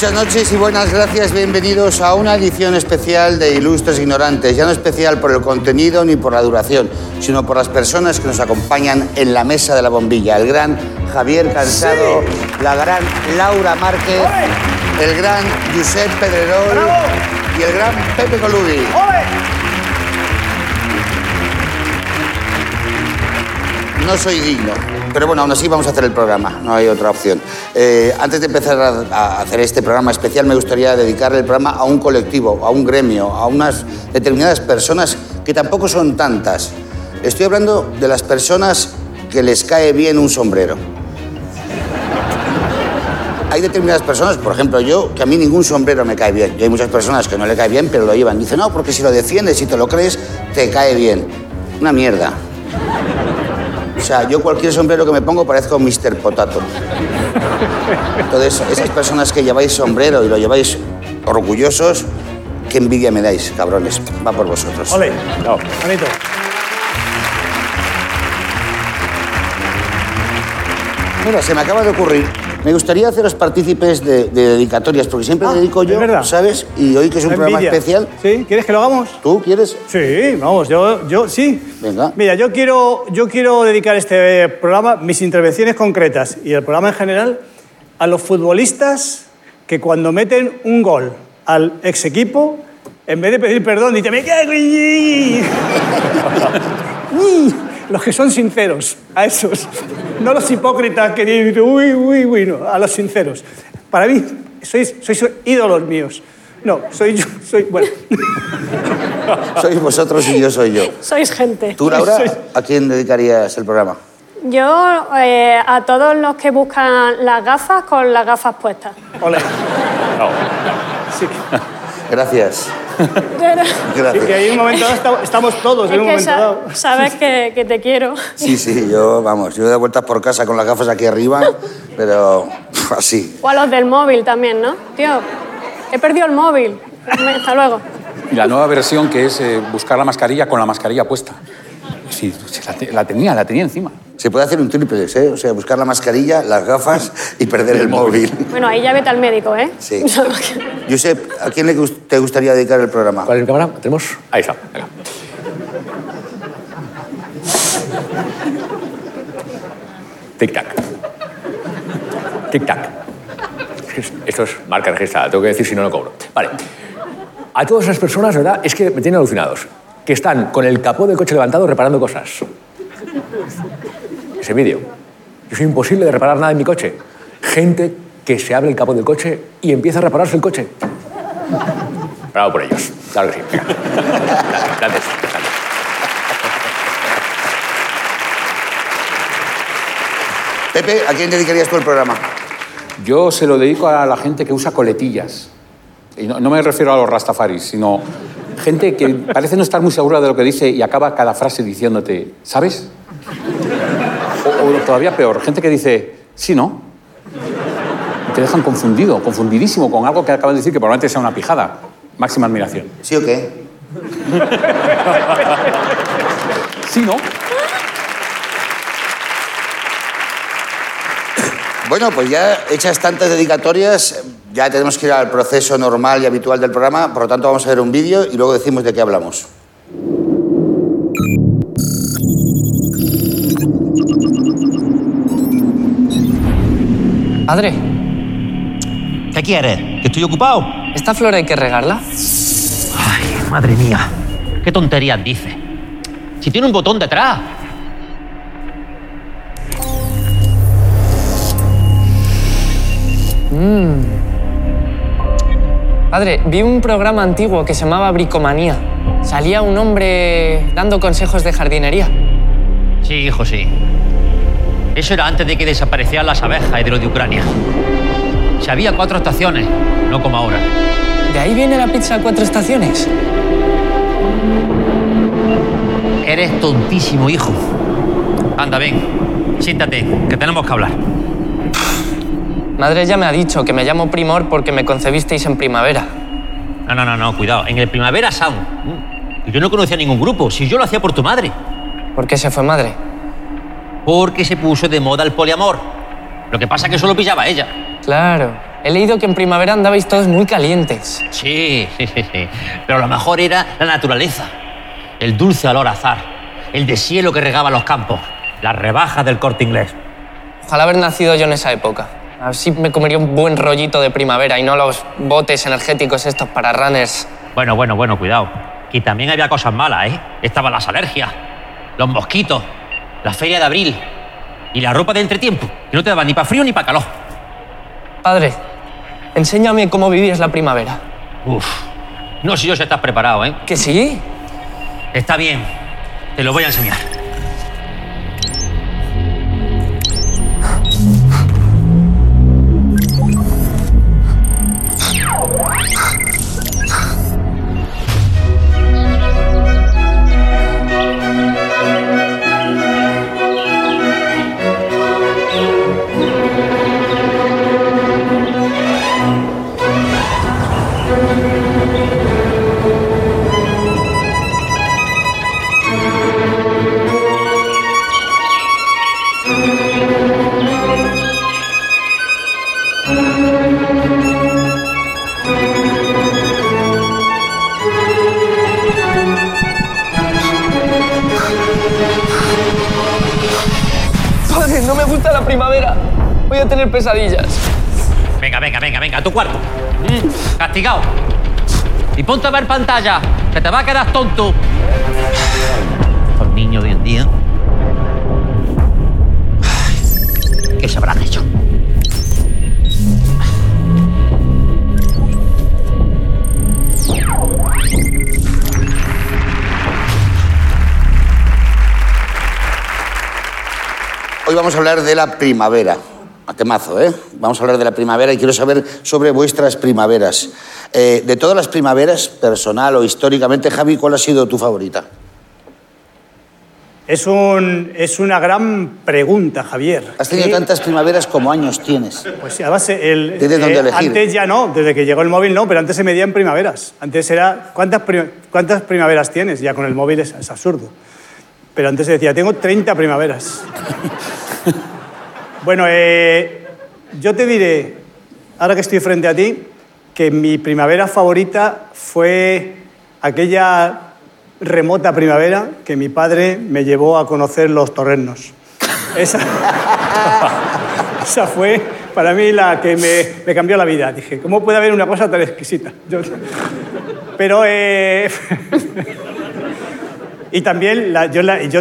Muchas noches y buenas gracias. Bienvenidos a una edición especial de Ilustres Ignorantes. Ya no especial por el contenido ni por la duración, sino por las personas que nos acompañan en la mesa de la bombilla. El gran Javier Cansado, la gran Laura Márquez, el gran Josep Pedrerol y el gran Pepe Colubi. No soy digno, pero bueno, aún así vamos a hacer el programa, no hay otra opción. Eh, antes de empezar a, hacer este programa especial, me gustaría dedicar el programa a un colectivo, a un gremio, a unas determinadas personas que tampoco son tantas. Estoy hablando de las personas que les cae bien un sombrero. Hay determinadas personas, por ejemplo yo, que a mí ningún sombrero me cae bien. Y hay muchas personas que no le cae bien, pero lo llevan. Dicen, no, porque si lo defiendes, si te lo crees, te cae bien. Una mierda. O sea, yo cualquier sombrero que me pongo parezco Mr. Potato. Entonces, esas personas que lleváis sombrero y lo lleváis orgullosos, qué envidia me dais, cabrones. Va por vosotros. Ole. Bonito. Mira, se me acaba de ocurrir. Me gustaría haceros partícipes de, de dedicatorias, porque siempre Ah, dedico yo, verdad. ¿sabes? Y hoy que es un programa especial, ¿Sí? ¿Quieres que lo hagamos? ¿tú quieres? Sí, vamos, yo, yo sí. Venga. Mira, yo quiero, yo quiero dedicar este programa, mis intervenciones concretas y el programa en general, a los futbolistas que cuando meten un gol al ex equipo, en vez de pedir perdón, dicen, me cago en-". Mm, Los que son sinceros, a esos. No los hipócritas que dicen, uy, uy, uy, no, a los sinceros. Para mí, sois, sois ídolos míos. No, soy yo, soy, bueno. Sois vosotros y yo soy yo. Sois gente. ¿Tú, Laura, Sois- a quién dedicarías el programa? Yo eh, a todos los que buscan las gafas con las gafas puestas. Ole. Sí, Gracias. sí, Gracias. que hay un momento dado, esta- estamos todos Es en un que momento sa- dado. sabes que, que te quiero. Sí, sí, yo, vamos, yo he dado vueltas por casa con las gafas aquí arriba, pero así. O a los del móvil también, ¿no? Tío, he perdido el móvil. Hasta luego. Y la nueva versión que es eh, buscar la mascarilla con la mascarilla puesta. Sí, la, te- la tenía, la tenía encima. Se puede hacer un triple, ¿eh? O sea, buscar la mascarilla, las gafas y perder el móvil. Bueno, ahí ya vete al médico, ¿eh? Sí. Josep, ¿a quién le te gustaría dedicar el programa? ¿Cuál es mi cámara? Tenemos. Ahí está. venga. Tic-tac. Tic-tac. Esto es marca registrada, tengo que decir si no, no cobro. Vale. A todas esas personas, ¿verdad? Es que me tienen alucinados. Que están con el capó del coche levantado reparando cosas. Ese vídeo. Yo soy imposible de reparar nada en mi coche. Gente que se abre el capó del coche y empieza a repararse el coche. Bravo por ellos. Claro que sí. Venga. Gracias. Gracias. Pepe, ¿a quién dedicarías tú el programa? Yo se lo dedico a la gente que usa coletillas. Y no, no me refiero a los rastafaris, sino gente que parece no estar muy segura de lo que dice y acaba cada frase diciéndote, ¿sabes? O, o todavía peor, gente que dice, sí, ¿no? Y te dejan confundido, confundidísimo con algo que acaban de decir que probablemente sea una pijada. Máxima admiración. ¿Sí o qué? Sí, ¿no? Bueno, pues ya hechas tantas dedicatorias, ya tenemos que ir al proceso normal y habitual del programa, por lo tanto vamos a ver un vídeo y luego decimos de qué hablamos. Padre, ¿Qué quieres? ¿Que estoy ocupado? ¿esta flor hay que regarla? Ay, madre mía. ¿Qué tonterías dices? Si tiene un botón detrás. Padre, vi un programa antiguo que se llamaba Bricomanía. Salía un hombre dando consejos de jardinería. Sí, hijo, sí. Eso era antes de que desaparecieran las abejas y de lo de Ucrania. Si había cuatro estaciones, no como ahora. ¿De ahí viene la pizza a cuatro estaciones? Eres tontísimo, hijo. Anda, ven. Siéntate, que tenemos que hablar. Madre ya me ha dicho que me llamo Primor porque me concebisteis en primavera. No, no, no, no, cuidado. En el Primavera Sound. Mm. Yo no conocía ningún grupo. Si yo lo hacía por tu madre. ¿Por qué se fue madre? Porque se puso de moda el poliamor. Lo que pasa es que solo pillaba a ella. Claro. He leído que en primavera andabais todos muy calientes. Sí, sí, sí, sí. Pero lo mejor era la naturaleza. El dulce olor a azar. El deshielo que regaba los campos. Las rebajas del corte inglés. Ojalá haber nacido yo en esa época. Así me comería un buen rollito de primavera y no los botes energéticos estos para runners. Bueno, bueno, bueno, cuidado. Y también había cosas malas, ¿eh? Estaban las alergias, los mosquitos, la feria de abril y la ropa de entretiempo, que no te daban ni para frío ni para calor. Padre, enséñame cómo vivís la primavera. Uf. No sé yo si estás preparado, ¿eh? ¿Que sí? Está bien. Te lo voy a enseñar. Tener pesadillas. Venga, venga, venga, venga, a tu cuarto. Mm, castigado. Y ponte a ver pantalla, que te va a quedar tonto. Los niños de hoy en día. ¿Qué se habrán hecho? Hoy vamos a hablar de la primavera. Temazo, ¿eh? Vamos a hablar de la primavera y quiero saber sobre vuestras primaveras. Eh, de todas las primaveras, personal o históricamente, Javi, ¿cuál ha sido tu favorita? Es, un, es una gran pregunta, Javier. Has tenido ¿Qué- tantas primaveras como años tienes. Pues además, el, Tienes dónde elegir. antes ya no, desde que llegó el móvil no, pero antes se medía en primaveras. Antes era, ¿cuántas, prim- cuántas primaveras tienes? Ya con el móvil es, es absurdo. Pero antes se decía, tengo 30 primaveras. bueno, eh, yo te diré, ahora que estoy frente a ti, que mi primavera favorita fue aquella remota primavera que mi padre me llevó a conocer los torrenos. Esa, esa fue para mí la que me, me cambió la vida. Dije, ¿cómo puede haber una cosa tan exquisita? Yo- pero, eh, y también la- yo, la- yo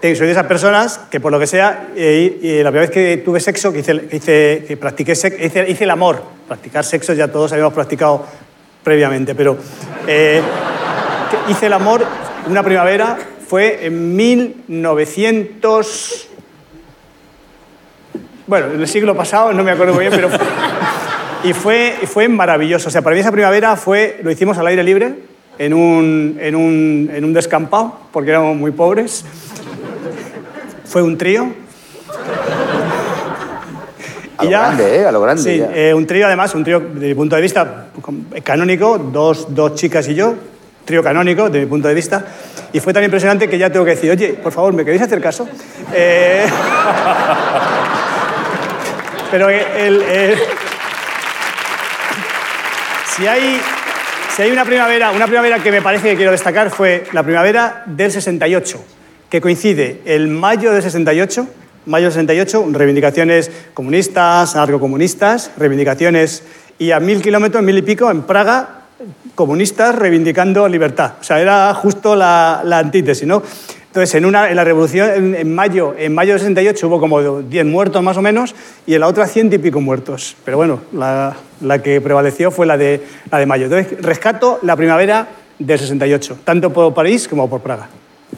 soy de esas personas que por lo que sea, eh, y la primera vez que tuve sexo, que, hice, que hice- que practiqué hice, hice el amor. Practicar sexo ya todos habíamos practicado previamente, pero eh, hice el amor una primavera, fue en 1900... Bueno, en el siglo pasado, no me acuerdo muy bien, pero... y fue, fue maravilloso. O sea, para mí esa primavera fue, lo hicimos al aire libre, en un, en un, en un descampado, porque éramos muy pobres. Fue un trío. A lo grande, ¿eh? A lo grande, Sí, ya. eh, un trío además, un trío desde mi punto de vista com- canónico, dos, dos chicas y yo, trío canónico desde mi punto de vista. Y fue tan impresionante que ya tengo que decir, oye, por favor, ¿me queréis hacer caso? Eh, Pero el, el- si hay, si hay una primavera, una primavera que me parece que quiero destacar fue la primavera del 68, que coincide el mayo del 68, mayo del 68, reivindicaciones comunistas, anarcocomunistas, reivindicaciones, y a mil kilómetros, mil y pico, en Praga, comunistas reivindicando libertad. O sea, era justo la, antítesis, ¿no? Entonces, en, una, en la revolución, en, mayo, en mayo del 68 hubo como 10 muertos más o menos y en la otra ciento y pico muertos. Pero bueno, la, que prevaleció fue la de, de mayo. Entonces, rescato la primavera del 68, tanto por París como por Praga.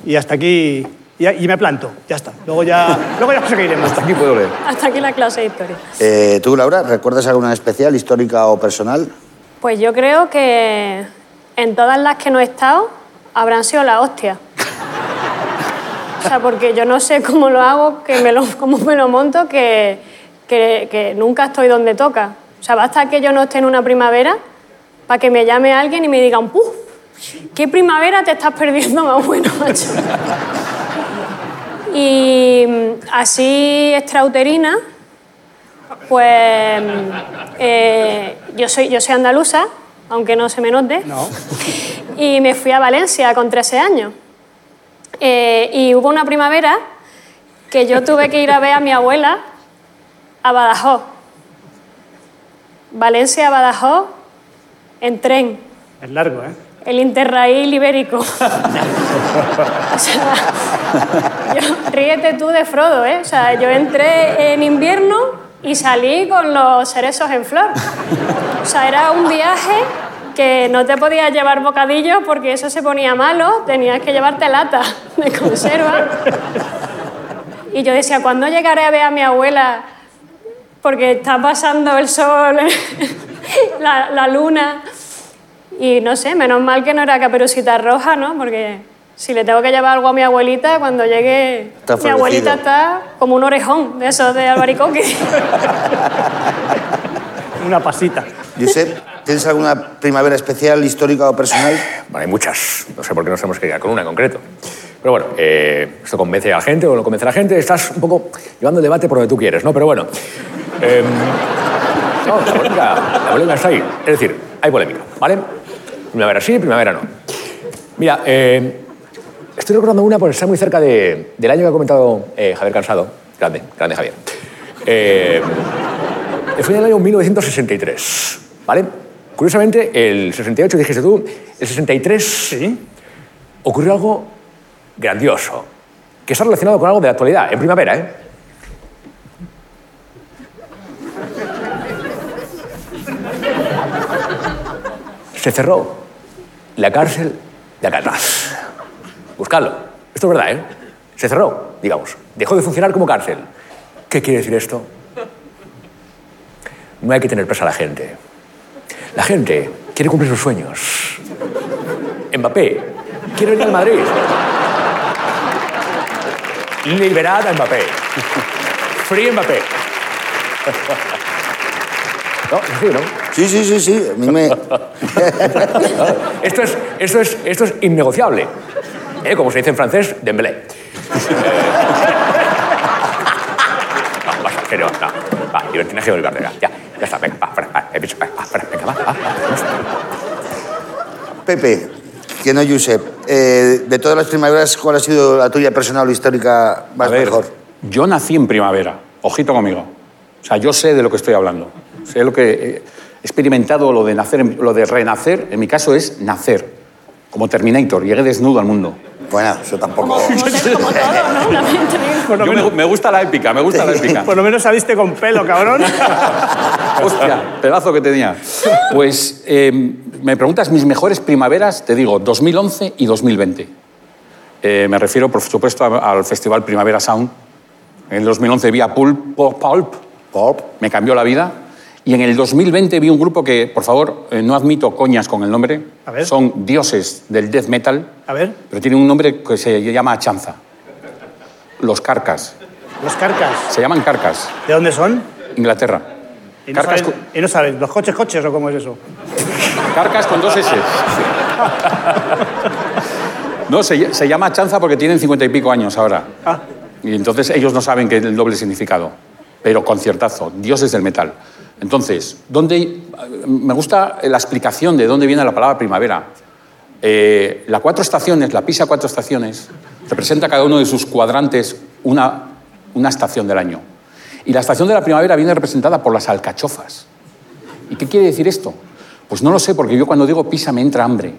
Y hasta aquí, y, y me planto, ya está. Luego ya, luego ya seguiremos. Hasta aquí puedo leer. Hasta aquí la clase de historia. Eh, ¿Tú, Laura, recuerdas alguna especial, histórica o personal? Pues yo creo que en todas las que no he estado habrán sido la hostia. O sea, porque yo no sé cómo lo hago, que me lo, cómo me lo monto, que, que, que nunca estoy donde toca. O sea, basta que yo no esté en una primavera para que me llame alguien y me digan, ¡puf! ¿Qué primavera te estás perdiendo más bueno, macho? Y así extrauterina, Pues eh, yo, soy, yo soy andaluza, aunque no se me note. No. Y me fui a Valencia con 13 años. Eh, y hubo una primavera que yo tuve que ir a ver a mi abuela a Badajoz. Valencia a Badajoz en tren, Es largo, ¿eh? El Interrail ibérico. o sea, yo- ríete tú de Frodo, ¿eh? O sea, yo entré en invierno y salí con los cerezos en flor. O sea, era un viaje que no te podías llevar bocadillos porque eso se ponía malo, tenías que llevarte lata de conserva. Y yo decía, ¿cuándo llegaré a ver a mi abuela? Porque está pasando el sol, la, la luna. Y no sé, menos mal que no era caperucita roja, ¿no? Porque si le tengo que llevar algo a mi abuelita, cuando llegue, Está mi abuelita está como un orejón de esos de albaricoque. Una pasita. Josep, ¿tienes alguna primavera especial, histórica o personal? Bueno, hay muchas. No sé por qué nos tenemos que quedar con una en concreto. Pero bueno, eh, esto convence a la gente o no convence a la gente. Estás un poco llevando el debate por donde tú quieres, ¿no? Pero bueno. eh, no, la polémica, la polémica está ahí. Es decir, hay polémica, ¿vale? Primavera sí, primavera no. Mira, eh, estoy recordando una por estar muy cerca de- del año que ha comentado eh, Javier Cansado. Grande, grande Javier. Eh, fue en el año 1963, ¿vale? Curiosamente, el 68, dijiste tú, el 63 Sí. ocurrió algo grandioso, que está relacionado con algo de la actualidad, en primavera, ¿eh? Se cerró la cárcel de Alcatraz. Buscadlo. Esto es verdad, ¿eh? Se cerró, digamos. Dejó de funcionar como cárcel. ¿Qué quiere decir esto? No hay que tener presa a la gente. La gente quiere cumplir sus sueños. Mbappé quiere venir al Madrid. Liberad a Mbappé. Free Mbappé. No, es así, ¿no? Sí, sí, sí, sí. A mí me... Esto es, esto es, esto es innegociable. ¿Eh? Como se dice en francés, Dembélé. no, vas. Va, libertinaje venga, ya, ya está, venga, va, fuera, va, he dicho, va, va, fuera, venga, va, va, va. Pepe, que no Josep, eh, de todas las primaveras, ¿cuál ha sido la tuya personal o histórica más A ver, mejor? yo nací en primavera. Ojito conmigo. O sea, yo sé de lo que estoy hablando. Sé lo que he experimentado, lo de nacer, lo de renacer. En mi caso es nacer. Como Terminator, llegué desnudo al mundo. Bueno, tampoco... Yo menos, me, me gusta la épica, me gusta la épica. por lo menos saliste con pelo, cabrón. Hostia, pedazo que tenía. Pues eh, me preguntas mis mejores primaveras, te digo 2011 y 2020. Eh, me refiero, por supuesto, a- al Festival Primavera Sound. En el 2011 vi a Pulp, Pulp, Pop. me cambió la vida. Y en el 2020 vi un grupo que, por favor, eh, no admito coñas con el nombre. A ver. Son dioses del death metal, A ver, pero tienen un nombre que se llama Chanza. Los Carcas. los carcas. Se llaman Carcas, ¿De dónde son? Inglaterra. Y no, Carcas, y no ¿los coches coches o cómo es eso? Carcas con dos S. No, se, se llama Chanza porque tienen cincuenta y pico años ahora. Ah, Y entonces ellos no saben que es el doble significado. Pero conciertazo, dioses del metal. Entonces, ¿dónde, me gusta la explicación de dónde viene la palabra primavera. Eh, la cuatro estaciones, la PISA cuatro estaciones, representa cada uno de sus cuadrantes una, una estación del año. Y la estación de la primavera viene representada por las alcachofas. ¿Y qué quiere decir esto? Pues no lo sé, porque yo cuando digo pisa me entra hambre.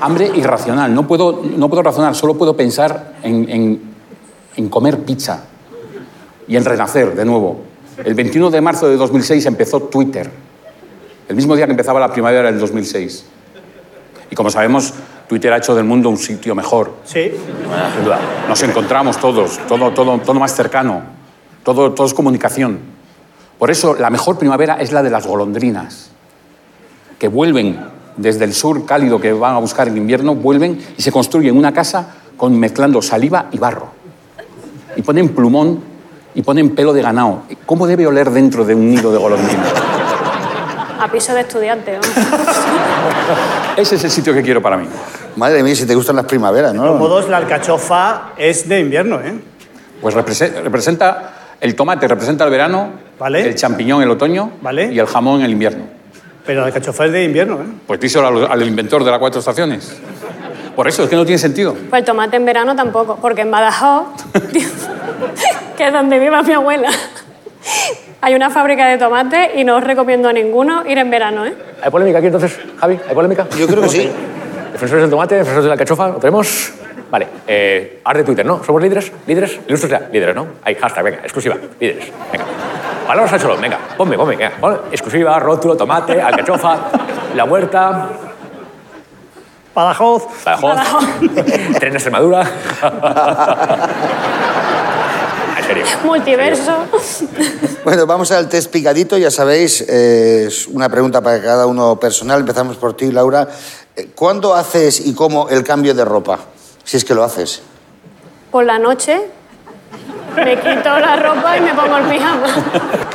Hambre irracional. No puedo, no puedo razonar, solo puedo pensar en, en- en comer pizza y en renacer de nuevo. El 21 de marzo de 2006 empezó Twitter, el mismo día que empezaba la primavera del 2006. Y como sabemos, Twitter ha hecho del mundo un sitio mejor. sí. Nos encontramos todos, todo, todo, todo más cercano, todo, todo es comunicación. Por eso la mejor primavera es la de las golondrinas, que vuelven desde el sur cálido que van a buscar en invierno, vuelven y se construyen una casa con, mezclando saliva y barro. Y ponen plumón y ponen pelo de ganado. ¿Cómo debe oler dentro de un nido de golondrinas? A piso de estudiante, ¿no? Ese es el sitio que quiero para mí. Madre mía, si te gustan las primaveras, Como ¿no? dos, la alcachofa es de invierno, ¿eh? Pues represe- representa el tomate, representa el verano, ¿Vale? el champiñón el otoño Vale. y el jamón el invierno. Pero la alcachofa es de invierno, ¿eh? Pues díselo al, al inventor de las cuatro estaciones. Por eso, es que no tiene sentido. Pues el tomate en verano tampoco, porque en Badajoz, que es donde vive mi abuela, hay una fábrica de tomates y no os recomiendo a ninguno ir en verano, ¿eh? ¿Hay polémica aquí entonces, Javi? ¿Hay polémica? Yo creo que sí. Defensores del tomate, defensores de la alcachofa, ¿lo tenemos? Vale, eh, ahora de Twitter, ¿no? ¿Somos líderes? ¿Líderes? Ilustres ya, líderes, ¿no? Hay hashtag, venga, exclusiva, líderes, venga. Palabras al venga, ponme, ponme, venga. Exclusiva, rótulo, tomate, alcachofa, la huerta, Badajoz. Badajoz, tren de Extremadura. en serio. Multiverso. Bueno, vamos al test picadito, ya sabéis, eh, es una pregunta para cada uno personal. Empezamos por ti, Laura. Eh, ¿Cuándo haces y cómo el cambio de ropa? Si es que lo haces. Por la noche me quito la ropa y me pongo el pijama.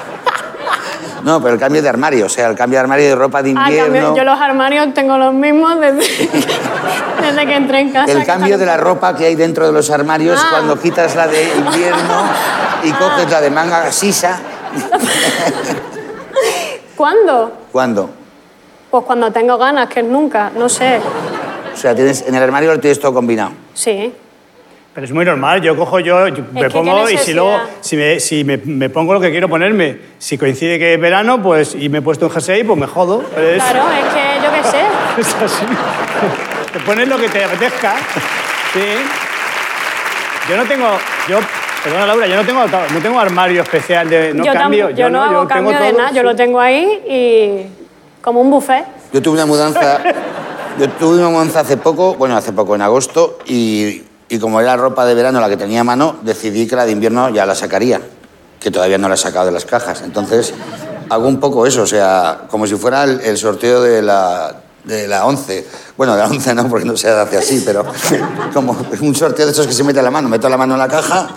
No, pero el cambio de armario, o sea, el cambio de armario de ropa de Ah, invierno. cambio- yo los armarios tengo los mismos desde, desde que entré en casa. El cambio de la ropa que hay dentro de los armarios Ah. cuando quitas la de invierno y coges la de manga sisa. ¿Cuándo? ¿Cuándo? Pues cuando tengo ganas, que es nunca, no sé. O sea, tienes, en el armario lo tienes todo combinado. Sí. Pero es muy normal, yo cojo yo, yo me pongo y si luego, si, me, si me, me pongo lo que quiero ponerme, si coincide que es verano, pues y me he puesto un jersey, pues me jodo. Pero es, Claro, es que yo qué sé. es así. Te pones lo que te apetezca. Sí. Yo no tengo, yo, perdona Laura, yo no tengo, no tengo armario especial de, no yo cambio. yo no, hago yo tengo cambio de todo, nada, yo sí. lo tengo ahí y como un buffet. Yo tuve una mudanza, yo tuve una mudanza hace poco, bueno, hace poco, en agosto, y, y como era ropa de verano la que tenía a mano, decidí que la de invierno ya la sacaría, que todavía no la he sacado de las cajas. Entonces, hago un poco eso, o sea, como si fuera el, el sorteo de la, de la 11. Bueno, de la 11 no, porque no se hace así, pero como un sorteo de esos que se mete a la mano. Meto la mano en la caja,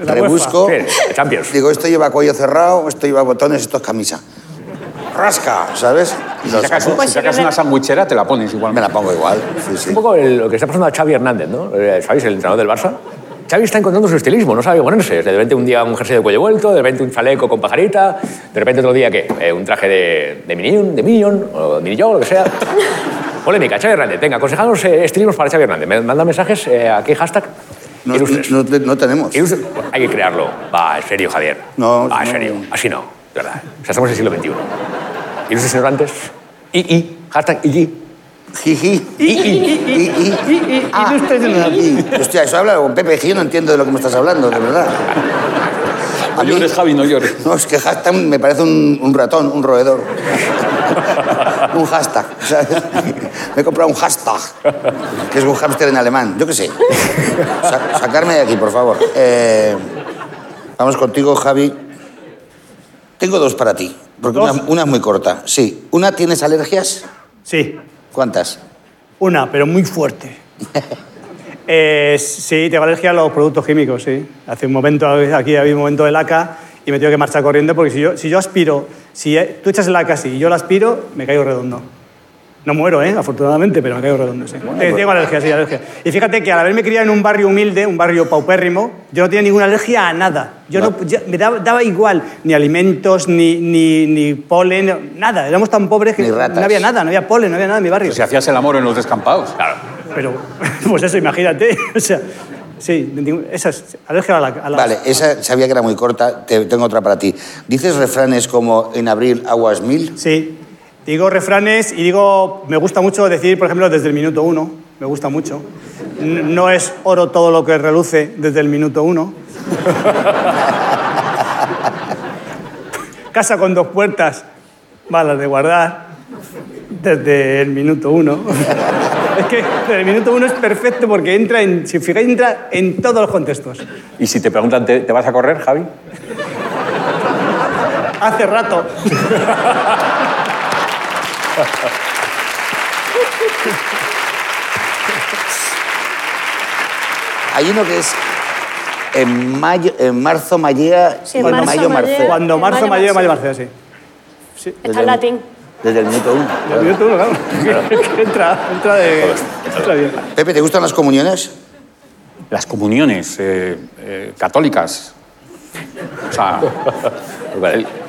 La rebusco, Sí, Champions. digo, esto lleva cuello cerrado, esto lleva botones, esto es camisa. Rasca, ¿sabes? Y Si sacas, si sacas una sandwichera, te la pones igual. Me la pongo igual, sí, sí. Un poco el- lo que está pasando a Xavi Hernández, ¿no? Eh, ¿Sabéis? El entrenador del Barça. Xavi está encontrando su estilismo, no sabe ponerse. De repente un día un jersey de cuello vuelto, de repente un chaleco con pajarita, de repente otro día, ¿qué? Eh, un traje de, de Minion, de Minion, o Mini Joe, lo que sea. Polémica, Xavi Hernández. Venga, aconsejanos eh, estilismos para Xavi Hernández. Me manda mensajes eh, aquí, hashtag. No, no, no- tenemos. Ilustres. Hay que crearlo. Va, en serio, Javier. No, Va, en no. serio. Así no, de verdad. O sea, estamos en el siglo XXI. Ilustres ignorantes. Y, y, hashtag y, Jiji. Y, y, y, y, y, y, Ah, y no- y- Hostia, eso habla con Pepe, que yo no entiendo de lo que me estás hablando, de verdad. No mí- llores, Javi, no llores. No, es que hashtag me parece un, un ratón, un roedor. un hashtag. ¿sabes? Me he comprado un hashtag, que es un hámster en alemán. Yo qué sé. Sa- sacarme de aquí, por favor. Eh, vamos contigo, Javi. Tengo dos para ti, porque una, es muy corta. Sí. ¿Una tienes alergias? Sí, ¿Cuántas? una, pero muy fuerte. Eh, sí, tengo alergia a los productos químicos, sí. Hace un momento, aquí había un momento de laca y me tengo que marchar corriendo porque si yo, si yo aspiro, si tú echas laca así y yo la aspiro, me caigo redondo. No muero, ¿eh? afortunadamente, pero me caigo redondo, sí. Eh, tengo alergia, sí, alergia. Y fíjate que al haberme criado en un barrio humilde, un barrio paupérrimo, yo no tenía ninguna alergia a nada. Yo no, ya- me daba, daba igual, ni alimentos, ni, ni, ni polen, nada. Éramos tan pobres que no había nada, no había polen, no había nada en mi barrio. Si hacías el amor en los descampados. Claro. Pero, pues eso, imagínate. O sea, sí, esa es alergia a la... a la- Vale, esa sabía que era muy corta. Te- tengo otra para ti. ¿Dices refranes como en abril aguas mil? Sí. Digo refranes y digo, me gusta mucho decir, por ejemplo, desde el minuto uno. Me gusta mucho. No es oro todo lo que reluce desde el minuto uno. Casa con dos puertas, balas de guardar, desde el minuto uno. es que desde el minuto uno es perfecto porque entra en, si fijáis, entra en todos los contextos. Y si te preguntan, ¿te, te vas a correr, Javi? Hace rato. Hay uno que es en, mayo, en marzo mallea, Sí, en marzo mayo mallea. marcea. Cuando marzo, mayo, mayo, marzo. marzo, sí. Está en latín. Desde el minuto uno. El minuto uno, claro. Entra, entra de. Entra bien. Pepe, ¿te gustan las comuniones? Las comuniones eh, eh, católicas. O sea,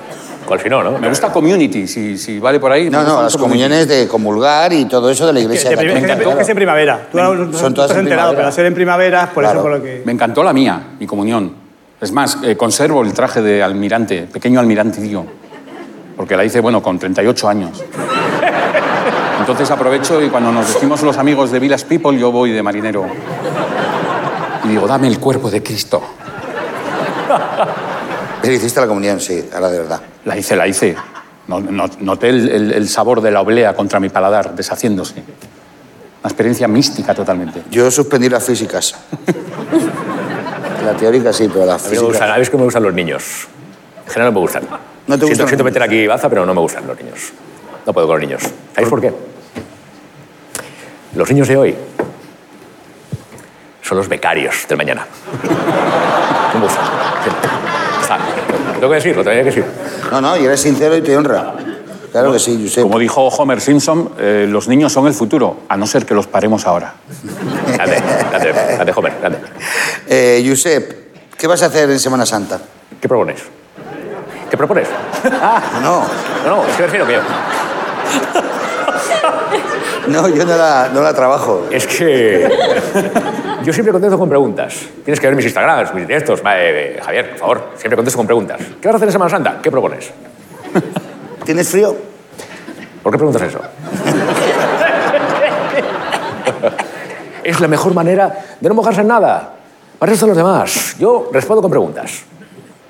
Vale. ¿Cuál si no, no? Me gusta Community, si, si vale por ahí. No, me no, las comuniones de comulgar y todo eso de la iglesia De prim- católica. es que- es que es en primavera. Tú no Son no todas estás en enterado, primavera. pero al ser en primavera, por Claro. eso por lo que... Me encantó la mía, mi comunión. Es más, eh, conservo el traje de almirante, pequeño almirante tío, porque la hice, bueno, con 38 años. Entonces aprovecho y cuando nos vestimos los amigos de Village People, yo voy de marinero. Y digo, dame el cuerpo de Cristo. Pero hiciste la comunión, sí, ahora de verdad. La hice, la hice. No- no- noté el, el- el sabor de la oblea contra mi paladar, deshaciéndose. Una experiencia mística totalmente. Yo suspendí las físicas. la teórica sí, pero las A mí me gustan, físicas... ¿sabéis que me gustan los niños? En general no me gustan. ¿No te siento, gustan siento meter aquí baza, pero no me gustan los niños. No puedo con los niños. ¿Sabéis por qué? Los niños de hoy son los becarios del mañana. No me gustan. Tengo que decir, lo tenía que decir. No, no, y eres sincero y te honra. Claro que sí, Josep. Como dijo Homer Simpson, eh, los niños son el futuro, a no ser que los paremos ahora. Grande, grande, grande, joven, grande. Eh, Josep, ¿qué vas a hacer en Semana Santa? ¿Qué propones? ¿Qué propones? No, No, no, es que me refiero que no, yo no la, no la trabajo. Es que yo siempre contesto con preguntas. Tienes que ver mis Instagrams, mis directos. Va, eh, Javier, por favor, siempre contesto con preguntas. ¿Qué vas a hacer en Semana Santa? ¿Qué propones? ¿Tienes frío? ¿Por qué preguntas eso? es la mejor manera de no mojarse en nada. Para eso están los demás. Yo respondo con preguntas.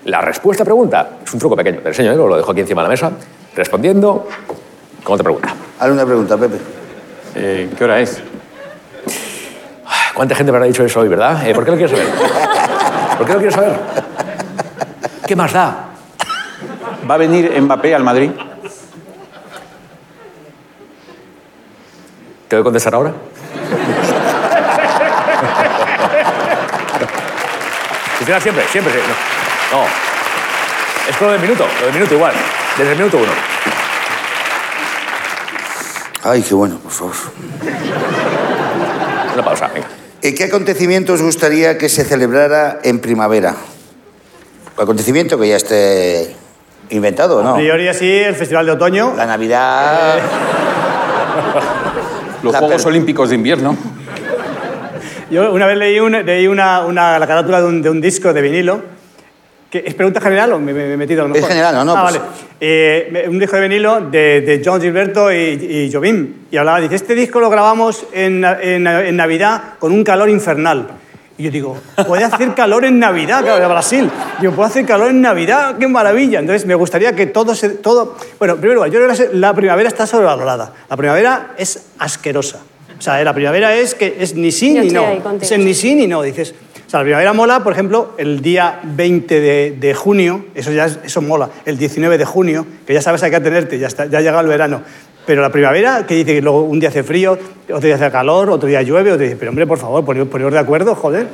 La respuesta a pregunta es un truco pequeño. Te enseño, ¿eh? lo dejo aquí encima de la mesa. Respondiendo con otra pregunta. Hazle una pregunta, Pepe. Eh, ¿Qué hora es? ¿Cuánta gente me habrá dicho eso hoy, verdad? Eh, ¿Por qué lo quieres saber? ¿Por qué lo quieres saber? ¿Qué más da? ¿Va a venir Mbappé al Madrid? ¿Te voy a contestar ahora? Funciona siempre, siempre. sí. No. no. Es con lo del minuto, lo del minuto igual. Desde el minuto uno. Ay, qué bueno, por favor. Una pausa, venga. Eh, ¿Qué acontecimiento os gustaría que se celebrara en primavera? Acontecimiento que ya esté inventado, ¿o ¿no? A priori así, el Festival de Otoño. La Navidad. Los La Juegos per- Olímpicos de Invierno. Yo una vez leí, un- leí una, una- la carátula de un, de un disco de vinilo. Que, ¿Es pregunta general o me, me- me he metido a lo Es mejor? general, no, no, Ah, pues- vale. Eh, un disco de vinilo de, de John Gilberto y, y Jobim. Y hablaba, dice, este disco lo grabamos en, en- en Navidad con un calor infernal. Y yo digo, ¿puede hacer calor en Navidad? Claro, de Brasil. Digo, ¿puede hacer calor en Navidad? ¡Qué maravilla! Entonces, me gustaría que todo... Se, todo... Bueno, en primer lugar, yo creo que la primavera está sobrevalorada. La primavera es asquerosa. O sea, la primavera es que es ni sí ni no. Es ni sí ni no. Dices, o sea, la primavera mola, por ejemplo, el día 20 de, de junio, eso ya es- eso mola, el 19 de junio, que ya sabes a qué atenerte, ya, está, ya ha llegado el verano. Pero la primavera, que dice que luego un día hace frío, otro día hace calor, otro día llueve, otro día... Pero hombre, por favor, poneros, poneros de acuerdo, joder.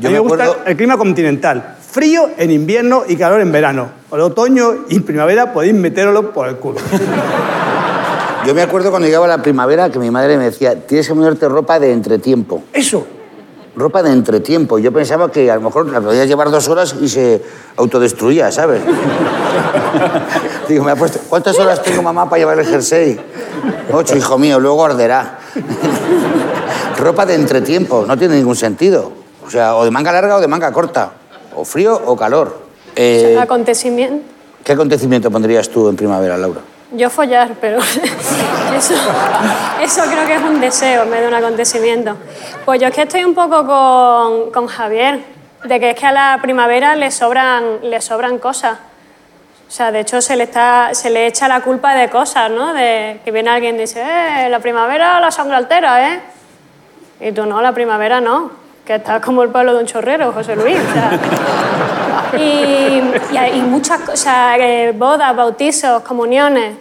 Yo a mí me me gusta acuerdo- el clima continental. Frío en invierno y calor en verano. En otoño y primavera podéis meterlo por el culo. Yo me acuerdo cuando llegaba la primavera que mi madre me decía, tienes que ponerte ropa de entretiempo. Eso. Ropa de entretiempo. Yo pensaba que a lo mejor la podías llevar dos horas y se autodestruía, ¿sabes? Digo, me ha puesto, ¿cuántas horas tengo mamá para llevar el jersey? Ocho, hijo mío, luego arderá. Ropa de entretiempo, no tiene ningún sentido. O sea, o de manga larga o de manga corta. O frío o calor. Eh, Acontecimiento. ¿Qué acontecimiento pondrías tú en primavera, Laura? Yo follar, pero eso, eso creo que es un deseo en vez de un acontecimiento. Pues yo es que estoy un poco con, con Javier, de que es que a la primavera le sobran, le sobran cosas. O sea, de hecho se le, está, se le echa la culpa de cosas, ¿no? De que viene alguien y dice, eh, la primavera la sangre altera, ¿eh? Y tú, no, la primavera no, que estás como el pueblo de un chorrero, José Luis. y, y hay muchas cosas, eh, bodas, bautizos, comuniones,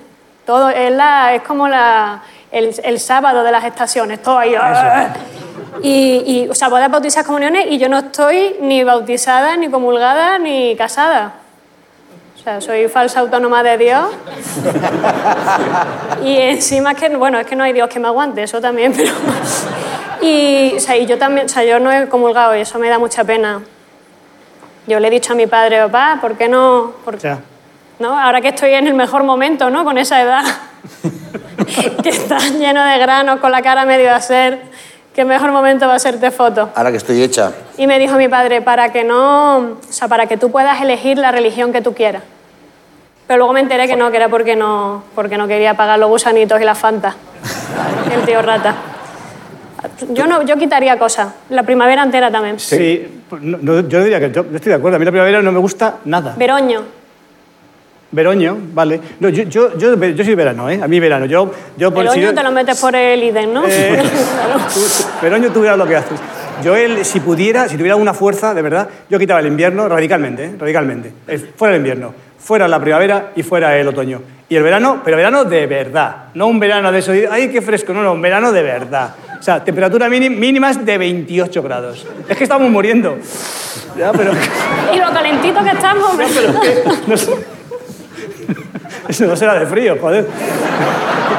todo es, la, es como la, el, el sábado de las estaciones, todo ahí. ¡ah! Y, y, o sea, bodas, bautizas, comuniones, y yo no estoy ni bautizada, ni comulgada, ni casada. O sea, soy falsa autónoma de Dios. Y encima es que, bueno, es que no hay Dios que me aguante, eso también, pero... Y, o sea, y yo también, o sea, yo no he comulgado y eso me da mucha pena. Yo le he dicho a mi padre, papá, ¿por qué no...? por- sea, ¿no? Ahora que estoy en el mejor momento, ¿no? Con esa edad, que estás lleno de granos, con la cara medio a hacer, qué mejor momento va a hacerte foto. Ahora que estoy hecha. Y me dijo mi padre, para que no, o sea, para que tú puedas elegir la religión que tú quieras. Pero luego me enteré que no, que era porque no, porque no quería pagar los gusanitos y las fantas. El tío rata. Yo, no, yo quitaría cosas. La primavera entera también. Sí, pues no- no, yo diría que yo, yo estoy de acuerdo. A mí la primavera no me gusta nada. Veroño. Veroño, vale. No, yo, yo, yo, yo soy verano, ¿eh? A mí verano. Yo, yo por- si Veroño yo- te lo metes por el IDEN, ¿no? Eh, tú- Veroño, tú verás lo que haces. Yo, el, si pudiera, si tuviera una fuerza, de verdad, yo quitaba el invierno radicalmente, ¿eh? radicalmente. El- fuera el invierno, fuera la primavera y fuera el otoño. Y el verano, pero verano de verdad. No un verano de eso, de, ay, qué fresco, no, no, un verano de verdad. O sea, temperatura mini- mínimas de 28 grados. Es que estamos muriendo. Ya, pero... Y lo calentito que estamos. pero ¿qué? No sé. Eso no será de frío, joder.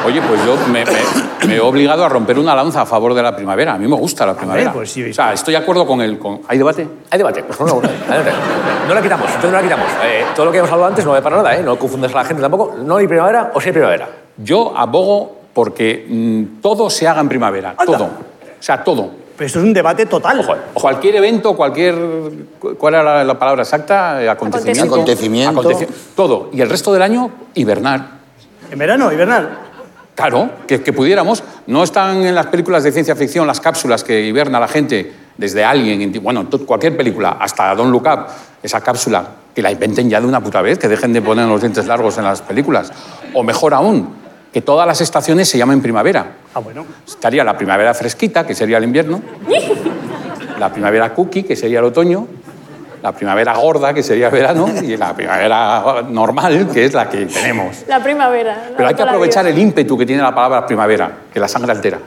Oye, pues yo me, me- me he obligado a romper una lanza a favor de la primavera. A mí me gusta la primavera. pues sí. O sea, estoy de acuerdo con el... Con... ¿Hay debate? Hay debate. Pues no, no. No la quitamos, entonces no la quitamos. Eh, todo lo que hemos hablado antes no vale para nada, ¿eh? No confundas a la gente tampoco. No hay primavera o sí hay primavera. Yo abogo porque mm, todo se haga en primavera. Todo. O sea, todo. Pero esto es un debate total. Ojo, cualquier evento, cualquier... ¿Cuál era la, la palabra exacta? Acontecimiento. Acontecimiento. Aconteci- Todo. Y el resto del año, hibernar. En verano, hibernal. Claro, que, que pudiéramos. No están en las películas de ciencia ficción las cápsulas que hiberna la gente desde Alien, en- bueno, cualquier película, hasta Don't Look Up, esa cápsula, que la inventen ya de una puta vez, que dejen de poner los dientes largos en las películas. O mejor aún, que todas las estaciones se llamen primavera. Ah, bueno. Estaría la primavera fresquita, que sería el invierno, la primavera cookie, que sería el otoño, la primavera gorda, que sería el verano, y la primavera normal, que es la que tenemos. La primavera. la Pero hay que aprovechar el ímpetu que tiene la palabra primavera, que la sangre altera.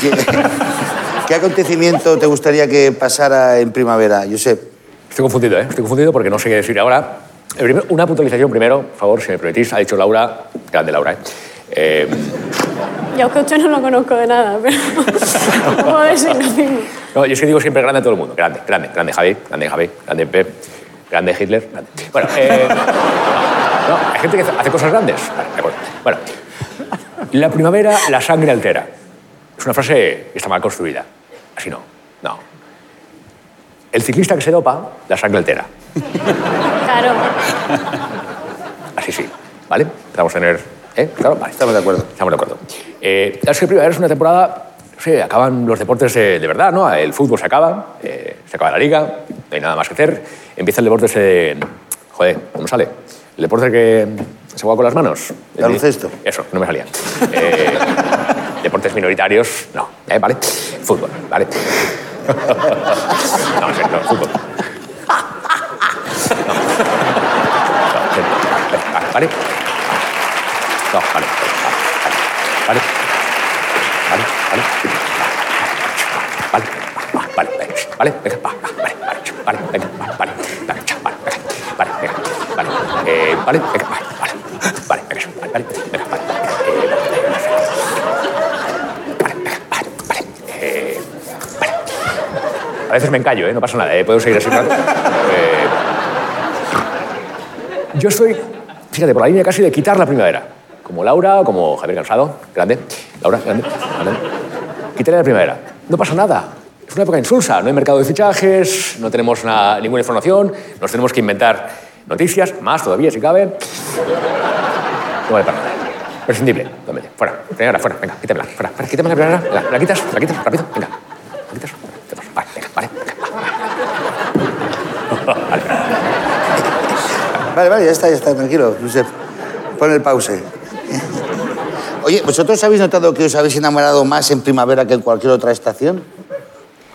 ¿Qué, qué acontecimiento te gustaría que pasara en primavera, Josep? Estoy confundido, ¿eh? Estoy confundido porque no sé qué decir ahora. Primer- una puntualización primero, por favor, si me permitís. Ha dicho Laura, grande Laura, ¿eh? Eh, Yo a usted no lo conozco de nada, pero no puedo decir lo mismo. no, yo es que digo siempre grande a todo el mundo. Grande, grande, grande Javi, grande Javi, grande Pep, grande Hitler. grande. Bueno, eh, no, hay gente que hace cosas grandes. Vale. Bueno, la primavera la sangre altera. Es una frase que está mal construida. Así no, no. El ciclista que se dopa, la sangre altera. Claro. Así sí, ¿vale? Vamos a tener... ¿Eh? Claro, vale. Estamos de acuerdo. Estamos de acuerdo. Eh, la primavera es una temporada... No sé, acaban los deportes de, de verdad, ¿no? El fútbol se acaba, eh, se acaba la liga, no hay nada más que hacer. Empieza el deporte ese... Joder, ¿cómo sale? El deporte que se juega con las manos. El- Baloncesto. Eso, no me salía. Eh, deportes minoritarios, no. ¿eh? ¿Vale? Fútbol, ¿vale? no, serio, no, fútbol. No, serio. ¿Vale? No, vale. Vale. Vale, vale. Vale, va, va, vale, venga, vale, venga, va, va, vale, vale, vale, venga, va, vale, vale, cha, vale, venga, vale, venga, vale, eh, vale, venga, vale, vale, vale, venga, vale, vale, venga, vale, eh, vale, venga, vale, vale, eh, vale. A veces me encallo, ¿eh? no pasa nada, ¿eh? puedo seguir así un rato. Eh, yo estoy, fíjate, por la línea casi de quitar la primavera. Como Laura, como Javier Cansado, grande. Laura, grande. Quitarle la primavera. No pasa nada. Es una época insulsa. No hay mercado de fichajes, no tenemos na- ninguna información, nos tenemos que inventar noticias, más todavía si cabe. No vale para nada. Prescindible. Fuera, primavera, fuera, venga, quítamela, fuera, fuera, quítame la primavera, la, la quitas, la quitas, rápido, venga. La quitas, vale, venga, vale. Vale. Vale, vale, ya está, ya está, tranquilo, Josep. Pon el pause. Oye, ¿vosotros habéis notado que os habéis enamorado más en primavera que en cualquier otra estación?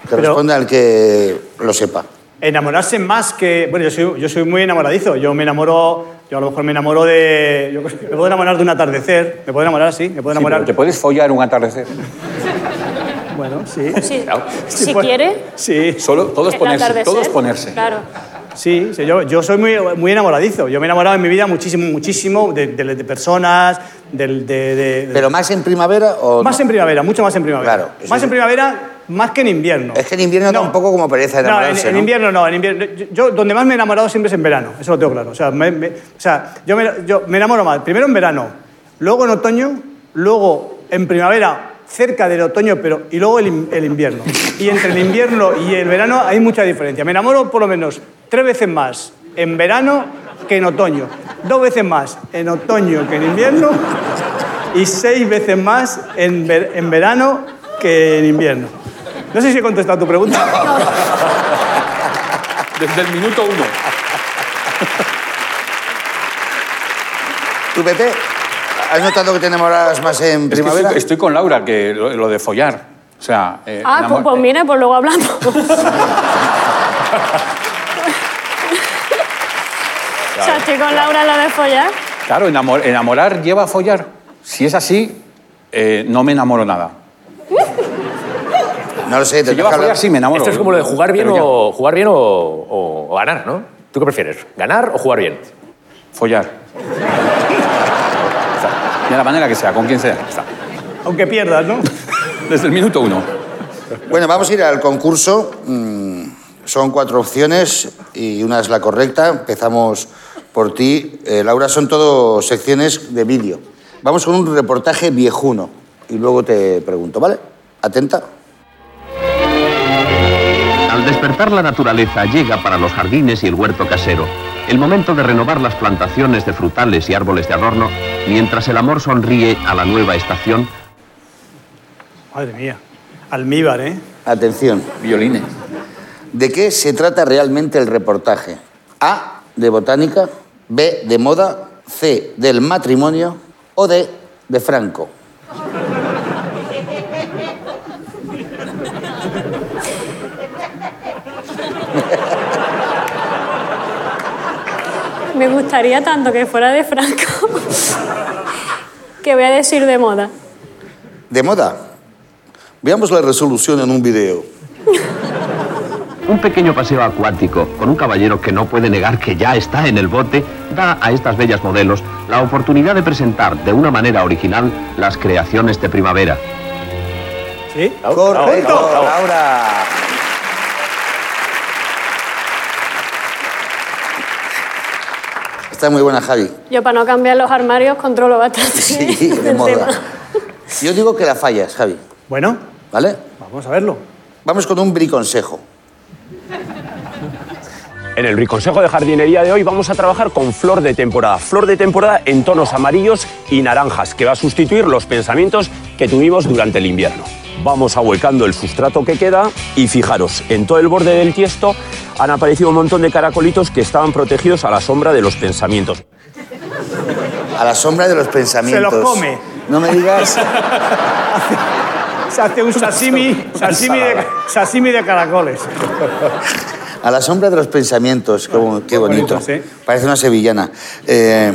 Que Pero- responda al que lo sepa. Enamorarse más que... Bueno, yo soy, yo soy muy enamoradizo. Yo me enamoro... Yo a lo mejor me enamoro de... Yo me puedo enamorar de un atardecer. Me puedo enamorar, sí. Me puedo Sí, enamorar... pero te puedes follar un atardecer. Bueno, sí. Sí, si quiere, Sí, Solo, todo es el ponerse. Todo es atardecer, ponerse. Claro. Sí. sí, yo, yo soy muy, muy enamoradizo. Yo me he enamorado en mi vida muchísimo, muchísimo de, de- de personas, de, de- ¿Pero más en primavera o Más no? en primavera, mucho más en primavera. Claro, Más en primavera más que en invierno. Es que en invierno da un poco como pereza No, en, enamorarse, en ¿no? invierno no. En invierno, yo, yo donde más me he enamorado siempre es en verano, eso lo tengo claro. O sea, me- me- o sea yo, me, yo me enamoro más. Primero en verano, luego en otoño, luego en primavera, cerca del otoño, pero y luego el, el invierno. Y entre el invierno y el verano hay mucha diferencia. Me enamoro por lo menos tres veces más en verano que en otoño. Dos veces más en otoño que en invierno y seis veces más en, ver- en verano que en invierno. No sé si he contestado tu pregunta. Desde el minuto uno. ¿Tú, Pepe? ¿Has notado que te enamoras más en Es que primavera? estoy, estoy con Laura, que lo, lo de follar. O sea. eh, Ah, pues, pues mira, pues luego hablamos. o sea, estoy con Laura en lo de follar. Claro, enamor- enamorar lleva a follar. Si es así, eh, no me enamoro nada. No lo sé, Si te lleva a follar, sí me enamoro. Esto es como lo de jugar bien, o, jugar bien o, o- o ganar, ¿no? ¿Tú qué prefieres? ¿Ganar o jugar bien? Follar. De la manera que sea, con quien sea. Aunque pierdas, ¿no? Desde el minuto uno. Bueno, vamos a ir al concurso. Mm, Son cuatro opciones y una es la correcta. Empezamos por ti. Eh, Laura, son todo secciones de vídeo. Vamos con un reportaje viejuno y luego te pregunto, ¿vale? Atenta. Al despertar la naturaleza llega para los jardines y el huerto casero el momento de renovar las plantaciones de frutales y árboles de adorno, mientras el amor sonríe a la nueva estación Madre mía. Almíbar, ¿eh? Atención. Violines. ¿De qué se trata realmente el reportaje? A, de botánica, B, de moda, C, del matrimonio o D, de Franco. Me gustaría tanto que fuera de Franco que voy a decir de moda. ¿De moda? Veamos la resolución en un video. Un pequeño paseo acuático con un caballero que no puede negar que ya está en el bote da a estas bellas modelos la oportunidad de presentar de una manera original las creaciones de primavera. ¿Sí? Correcto, Laura. Está muy buena, Javi. Yo para no cambiar los armarios controlo bastante Sí, de moda. Yo digo que la fallas, Javi. Bueno, ¿Vale? vamos a verlo. Vamos con un briconsejo. En el Briconsejo de Jardinería de hoy vamos a trabajar con flor de temporada. Flor de temporada en tonos amarillos y naranjas, que va a sustituir los pensamientos que tuvimos durante el invierno. Vamos ahuecando el sustrato que queda y fijaros, en todo el borde del tiesto han aparecido un montón de caracolitos que estaban protegidos a la sombra de los pensamientos. A la sombra de los pensamientos. Se los come. No me digas. Se hace un sashimi, sashimi, de, sashimi de caracoles. A la sombra de los pensamientos. Qué, bo- qué bonito. Parece una sevillana. Eh,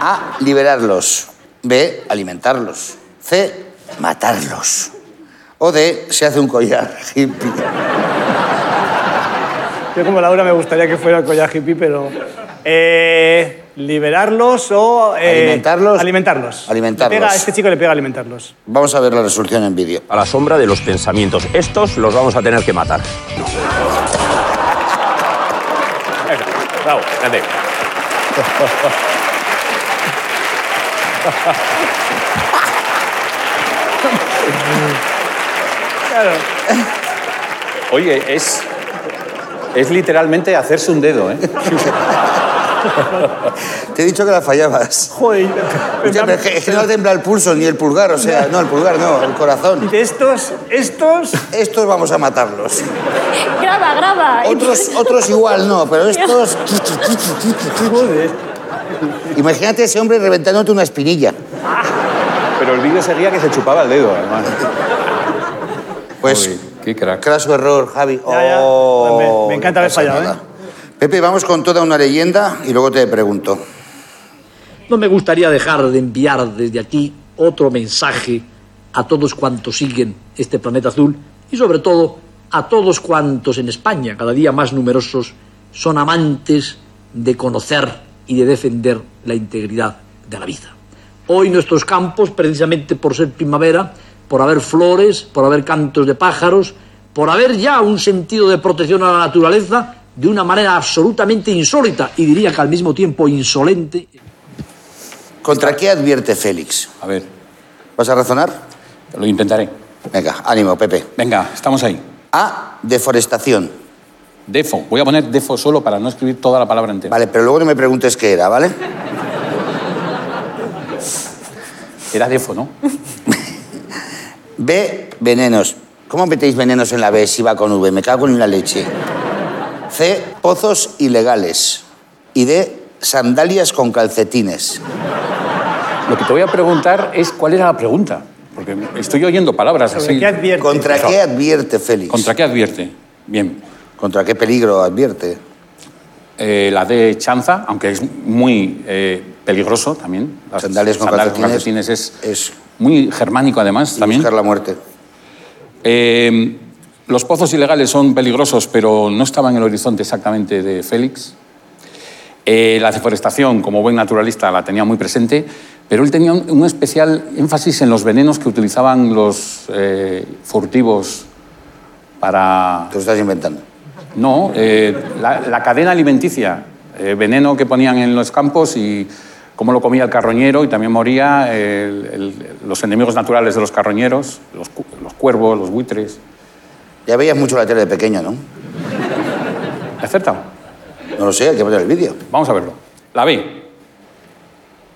A. Liberarlos. B. Alimentarlos. C. Matarlos. O D. Se hace un collar hippie. Yo como Laura me gustaría que fuera el collar hippie, pero... eh, liberarlos o... eh, Alimentarlos. Alimentarlos. Alimentarlos. Le pega- a este chico le pega alimentarlos. Vamos a ver la resolución en vídeo. A la sombra de los pensamientos. Estos los vamos a tener que matar. Venga, bravo, grande. Claro. Oye, es. Es literalmente hacerse un dedo, ¿eh? Te he dicho que la fallabas. Joder. Pero es, que, es que no tembla el pulso ni el pulgar, o sea, no, el pulgar no, el corazón. Dice, estos, estos... Estos vamos a matarlos. Graba, graba. Otros, otros igual no, pero estos. Joder. Imagínate ese hombre reventándote una espinilla. Pero el vídeo seguía que se chupaba el dedo, además. Pues, Uy, qué crack. craso error, Javi. Ya, ya. Oh, Me- me encanta no haber fallado, nada. ¿eh? Pepe, vamos con toda una leyenda y luego te pregunto. No me gustaría dejar de enviar desde aquí otro mensaje a todos cuantos siguen este planeta azul y sobre todo a todos cuantos en España, cada día más numerosos, son amantes de conocer y de defender la integridad de la vida. Hoy nuestros campos, precisamente por ser primavera, por haber flores, por haber cantos de pájaros, por haber ya un sentido de protección a la naturaleza de una manera absolutamente insólita y diría que al mismo tiempo insolente. ¿Contra qué advierte Félix? A ver, ¿Vas a razonar? lo intentaré. Venga, ánimo, Pepe. Venga, estamos ahí. A. Deforestación. Defo. Voy a poner defo solo para no escribir toda la palabra entera. Vale, pero luego no me preguntes qué era, ¿vale? Era defo, ¿no? B. Venenos. ¿Cómo metéis venenos en la B si va con V? Me cago en la leche. C. Pozos ilegales. Y D. Sandalias con calcetines. Lo que te voy a preguntar es cuál era la pregunta. Porque estoy oyendo palabras ¿Sobre así. qué advierte? ¿Contra qué advierte Félix? ¿Contra qué advierte? Bien. ¿Contra qué peligro advierte? Eh, la de chanza, aunque es muy eh, peligroso también. Las Sandalias con calcetines es, es- muy germánico además Y también. buscar la muerte. Eh, los pozos ilegales son peligrosos, pero no estaban en el horizonte exactamente de Félix. Eh, la deforestación, como buen naturalista, la tenía muy presente, pero él tenía un, un especial énfasis en los venenos que utilizaban los eh, furtivos para... Te lo estás inventando. No, eh, la, la cadena alimenticia, eh, veneno que ponían en los campos y cómo lo comía el carroñero y también moría el- el- los enemigos naturales de los carroñeros, los cuervos, los buitres. Ya veías mucho la tele de pequeño, ¿no? ¿He acertado? No lo sé, hay que poner el vídeo. Vamos a verlo. La B.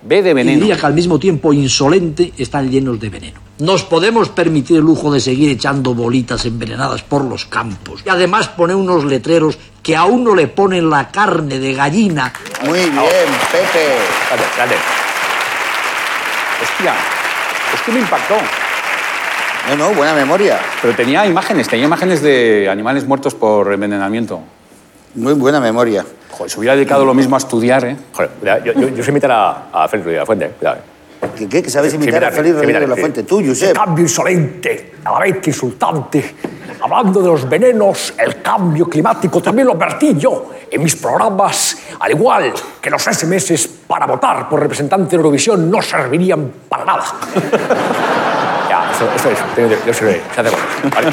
B de Y veneno. diría que al mismo tiempo insolente están llenos de veneno. Nos podemos permitir el lujo de seguir echando bolitas envenenadas por los campos. Y además poner unos letreros que a uno le ponen la carne de gallina. Muy bien, Pepe. Dale, dale. Hostia, es que me impactó. No, no, buena memoria. Pero tenía imágenes, tenía imágenes de animales muertos por envenenamiento. Muy buena memoria. Joder, se hubiera dedicado lo mismo a estudiar, ¿eh? Joder, yo, yo, yo sé imitar a, a Félix Rodríguez de la Fuente. eh, Cuidado. eh. ¿Qué, qué? ¿Que sabes Sí, imitar a Félix Rodríguez de la sí. Fuente? Tú, Josep. Cambio insolente, a la vez que insultante. Hablando de los venenos, el cambio climático también lo advertí yo en mis programas, al igual que los SMS para votar por representante de Eurovisión no servirían para nada. Eso, eso es. Tengo Yo sé, se hace bueno. ¿vale?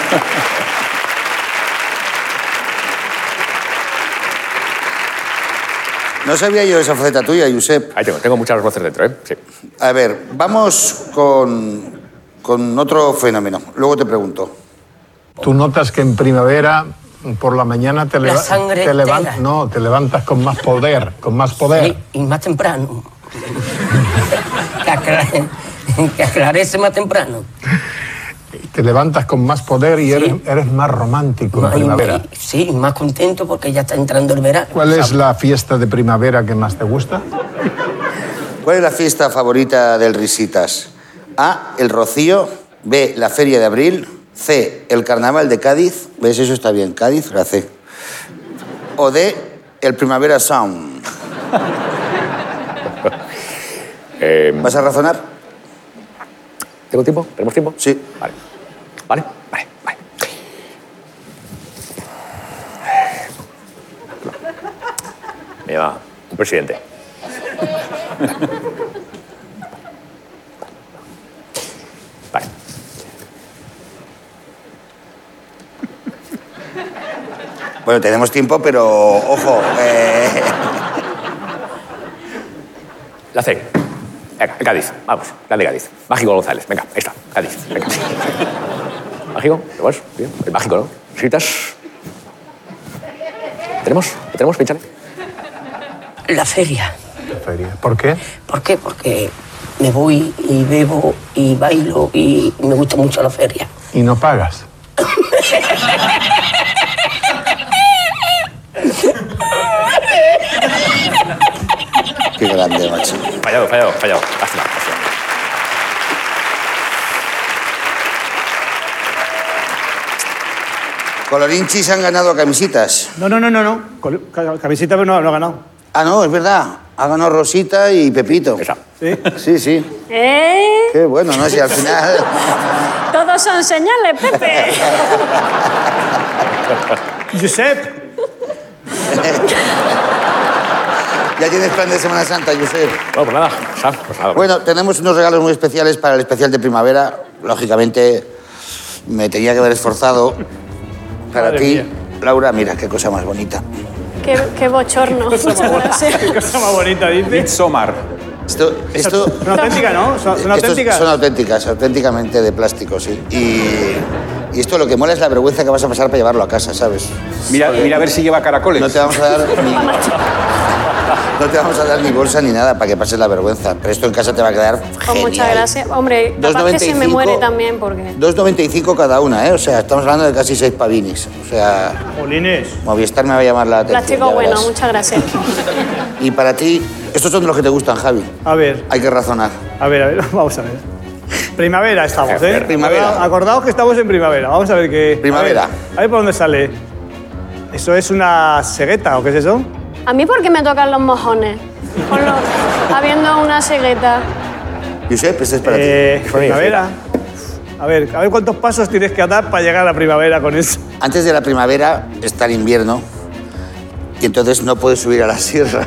No sabía yo esa faceta tuya, Josep. Ahí tengo, tengo muchas voces dentro, ¿eh? Sí. A ver, vamos con, con otro fenómeno. Luego te pregunto. Tú notas que en primavera por la mañana te, La leva- sangre te levan- no, te levantas con más poder, con más poder. Y, y más temprano. que, aclare- que aclarece más temprano. Te levantas con más poder y eres, eres más romántico en primavera. Sí, más contento porque ya está entrando el verano. ¿Cuál es la fiesta de primavera que más te gusta? ¿Cuál es la fiesta favorita del Risitas? A, el Rocío. B, la Feria de Abril. C, el Carnaval de Cádiz. ¿Ves? Eso está bien. Cádiz, la C. O D, el Primavera Sound. Eh, ¿Vas a razonar? ¿Tengo tiempo? ¿Tenemos tiempo? Sí. Vale. ¿Vale? Vale, vale. Me llama un presidente. Vale. Bueno, tenemos tiempo, pero ojo. eh, La C. Venga, el Cádiz. Vamos, grande Cádiz. Mágico González. Venga, ahí está. Cádiz. Venga. Mágico, ¿lo vas? Bien. El mágico, ¿no? ¿Necesitas? ¿Tenemos? ¿Lo tenemos? Pinchale. La feria. Feria. ¿Por qué? ¿Por qué? Porque me voy y bebo y bailo y me gusta mucho la feria. Y no pagas. Qué grande, macho. Fallado, fallado, fallado. Lástima, lástima. Colorinchis han ganado camisitas. No, no, no, no, no. Col- ca- Camiseta pero no, no ha ganado. Ah, no, es verdad. Ha ganado Rosita y Pepito. Esa. ¿Sí? Sí, sí. ¿Eh? Qué bueno, ¿no? Si al final... Todos son señales, Pepe. Josep, Ya tienes plan de Semana Santa, Josep. Bueno, pues nada. Pues nada. Bueno, tenemos unos regalos muy especiales para el especial de primavera. lógicamente, me tenía que haber esforzado. Para Madre ti, mía. Laura, mira qué cosa más bonita. Qué, qué bochorno. Muchas gracias. Qué cosa más bonita, dice. Midsommar. Esto, esto, Son auténticas, ¿no? Son, son auténticas. Son auténticas, auténticamente de plástico, sí. Y, y esto lo que mola es la vergüenza que vas a pasar para llevarlo a casa, ¿sabes? Mira, mira a ver si lleva caracoles. No te vamos a dar ni, no te vamos a dar ni bolsa ni nada para que pases la vergüenza. Pero esto en casa te va a quedar Pues genial. muchas gracias. Hombre, capaz que se me 2,95. muere también porque... 2,95 cada una, ¿eh? O sea, estamos hablando de casi 6 pavinis. O sea, Jolines. Movistar me va a llamar la atención. Plástico bueno, verás. muchas gracias. Y para ti, estos son de los que te gustan, Javi. A ver, Hay que razonar. a ver, a ver, vamos a ver. Primavera estamos, ¿eh? Primavera. Acordaos- Acordaos que estamos en primavera. Vamos a ver qué. Primavera. A ver, a ver por dónde sale. ¿Eso es una cegueta o qué es eso? ¿A mí por qué me tocan los mojones? Con lo- habiendo una cegueta. Josep, este es para Eh, ti. primavera. A ver, a ver cuántos pasos tienes que dar para llegar a la primavera con eso. Antes de la primavera está el invierno y entonces no puedes subir a la sierra.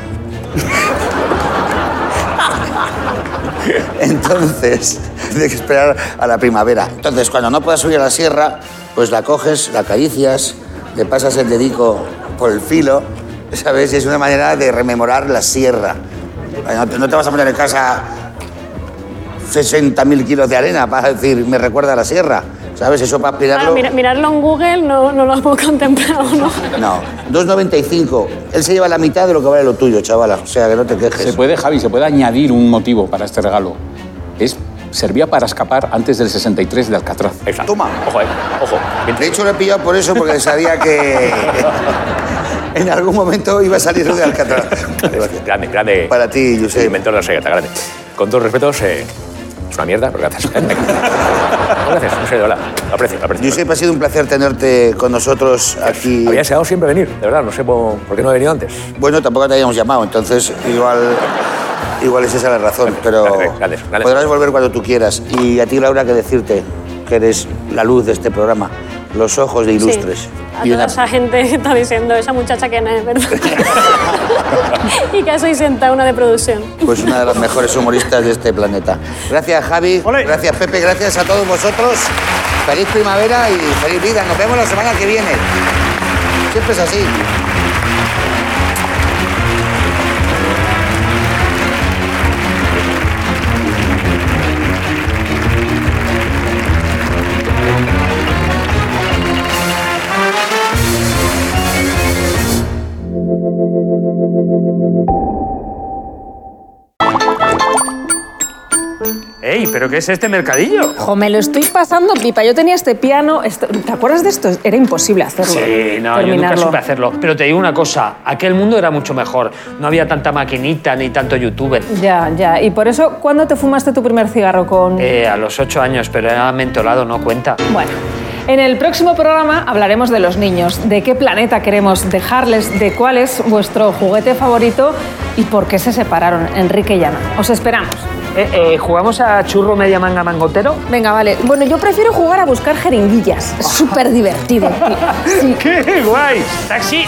Entonces, tienes que esperar a la primavera. Entonces, cuando no puedas subir a la sierra, pues la coges, la acaricias, le pasas el dedico por el filo, ¿sabes? Es una manera de rememorar la sierra. No te, no te vas a poner en casa 60.000 kilos de arena para decir, me recuerda a la sierra, ¿sabes? Eso para Claro, aspirarlo... mira- mirarlo en Google no, no lo hemos contemplado, ¿no? No, 2,95. Él se lleva la mitad de lo que vale lo tuyo, chavala. O sea, que no te quejes. Se puede, Javi, se puede añadir un motivo para este regalo. Es, servía para escapar antes del 63 de Alcatraz. Exacto. Toma. Ojo, eh. Ojo. De hecho, lo he pillado por eso, porque sabía que en algún momento iba a salir de Alcatraz. Grande, grande. Para ti, Josep. inventor de la cegueta, grande. Con todos respetos, eh, es una mierda, pero gracias. gracias, en serio. Lo aprecio, lo aprecio. Josep, ha sido un placer tenerte con nosotros aquí. Había deseado siempre venir, de verdad, no sé por, por qué no he venido antes. Bueno, tampoco te habíamos llamado, entonces igual, igual es esa la razón, pero Gracias, gracias, gracias. podrás volver cuando tú quieras. Y a ti, Laura, que decirte que eres la luz de este programa, los ojos de Ilustres. Sí. A Y toda una- esa gente que está diciendo, esa muchacha que no es, ¿verdad? y que soy sentada una de producción. pues una de las mejores humoristas de este planeta. Gracias, Javi. Gracias, Pepe. Gracias a todos vosotros. Feliz primavera y feliz vida. Nos vemos la semana que viene. Siempre es así. ¿Pero qué es este mercadillo? Jo, me lo estoy pasando pipa. Yo tenía este piano. esto- ¿Te acuerdas de esto? Era imposible hacerlo. Sí, no, yo nunca terminarlo. supe hacerlo. Pero te digo una cosa, aquel mundo era mucho mejor. No había tanta maquinita ni tanto youtuber. Ya, ya. Y por eso, ¿cuándo te fumaste tu primer cigarro con...? Eh, a los ocho años, pero era mentolado, no cuenta. Bueno, en el próximo programa hablaremos de los niños, de qué planeta queremos dejarles, de cuál es vuestro juguete favorito y por qué se separaron, Enrique y Ana. Os esperamos. Eh, eh, ¿Jugamos a churro media manga mangotero? Venga, vale. Bueno, yo prefiero jugar a buscar jeringuillas. Es súper divertido. Sí. ¡Qué guay! ¡Taxi!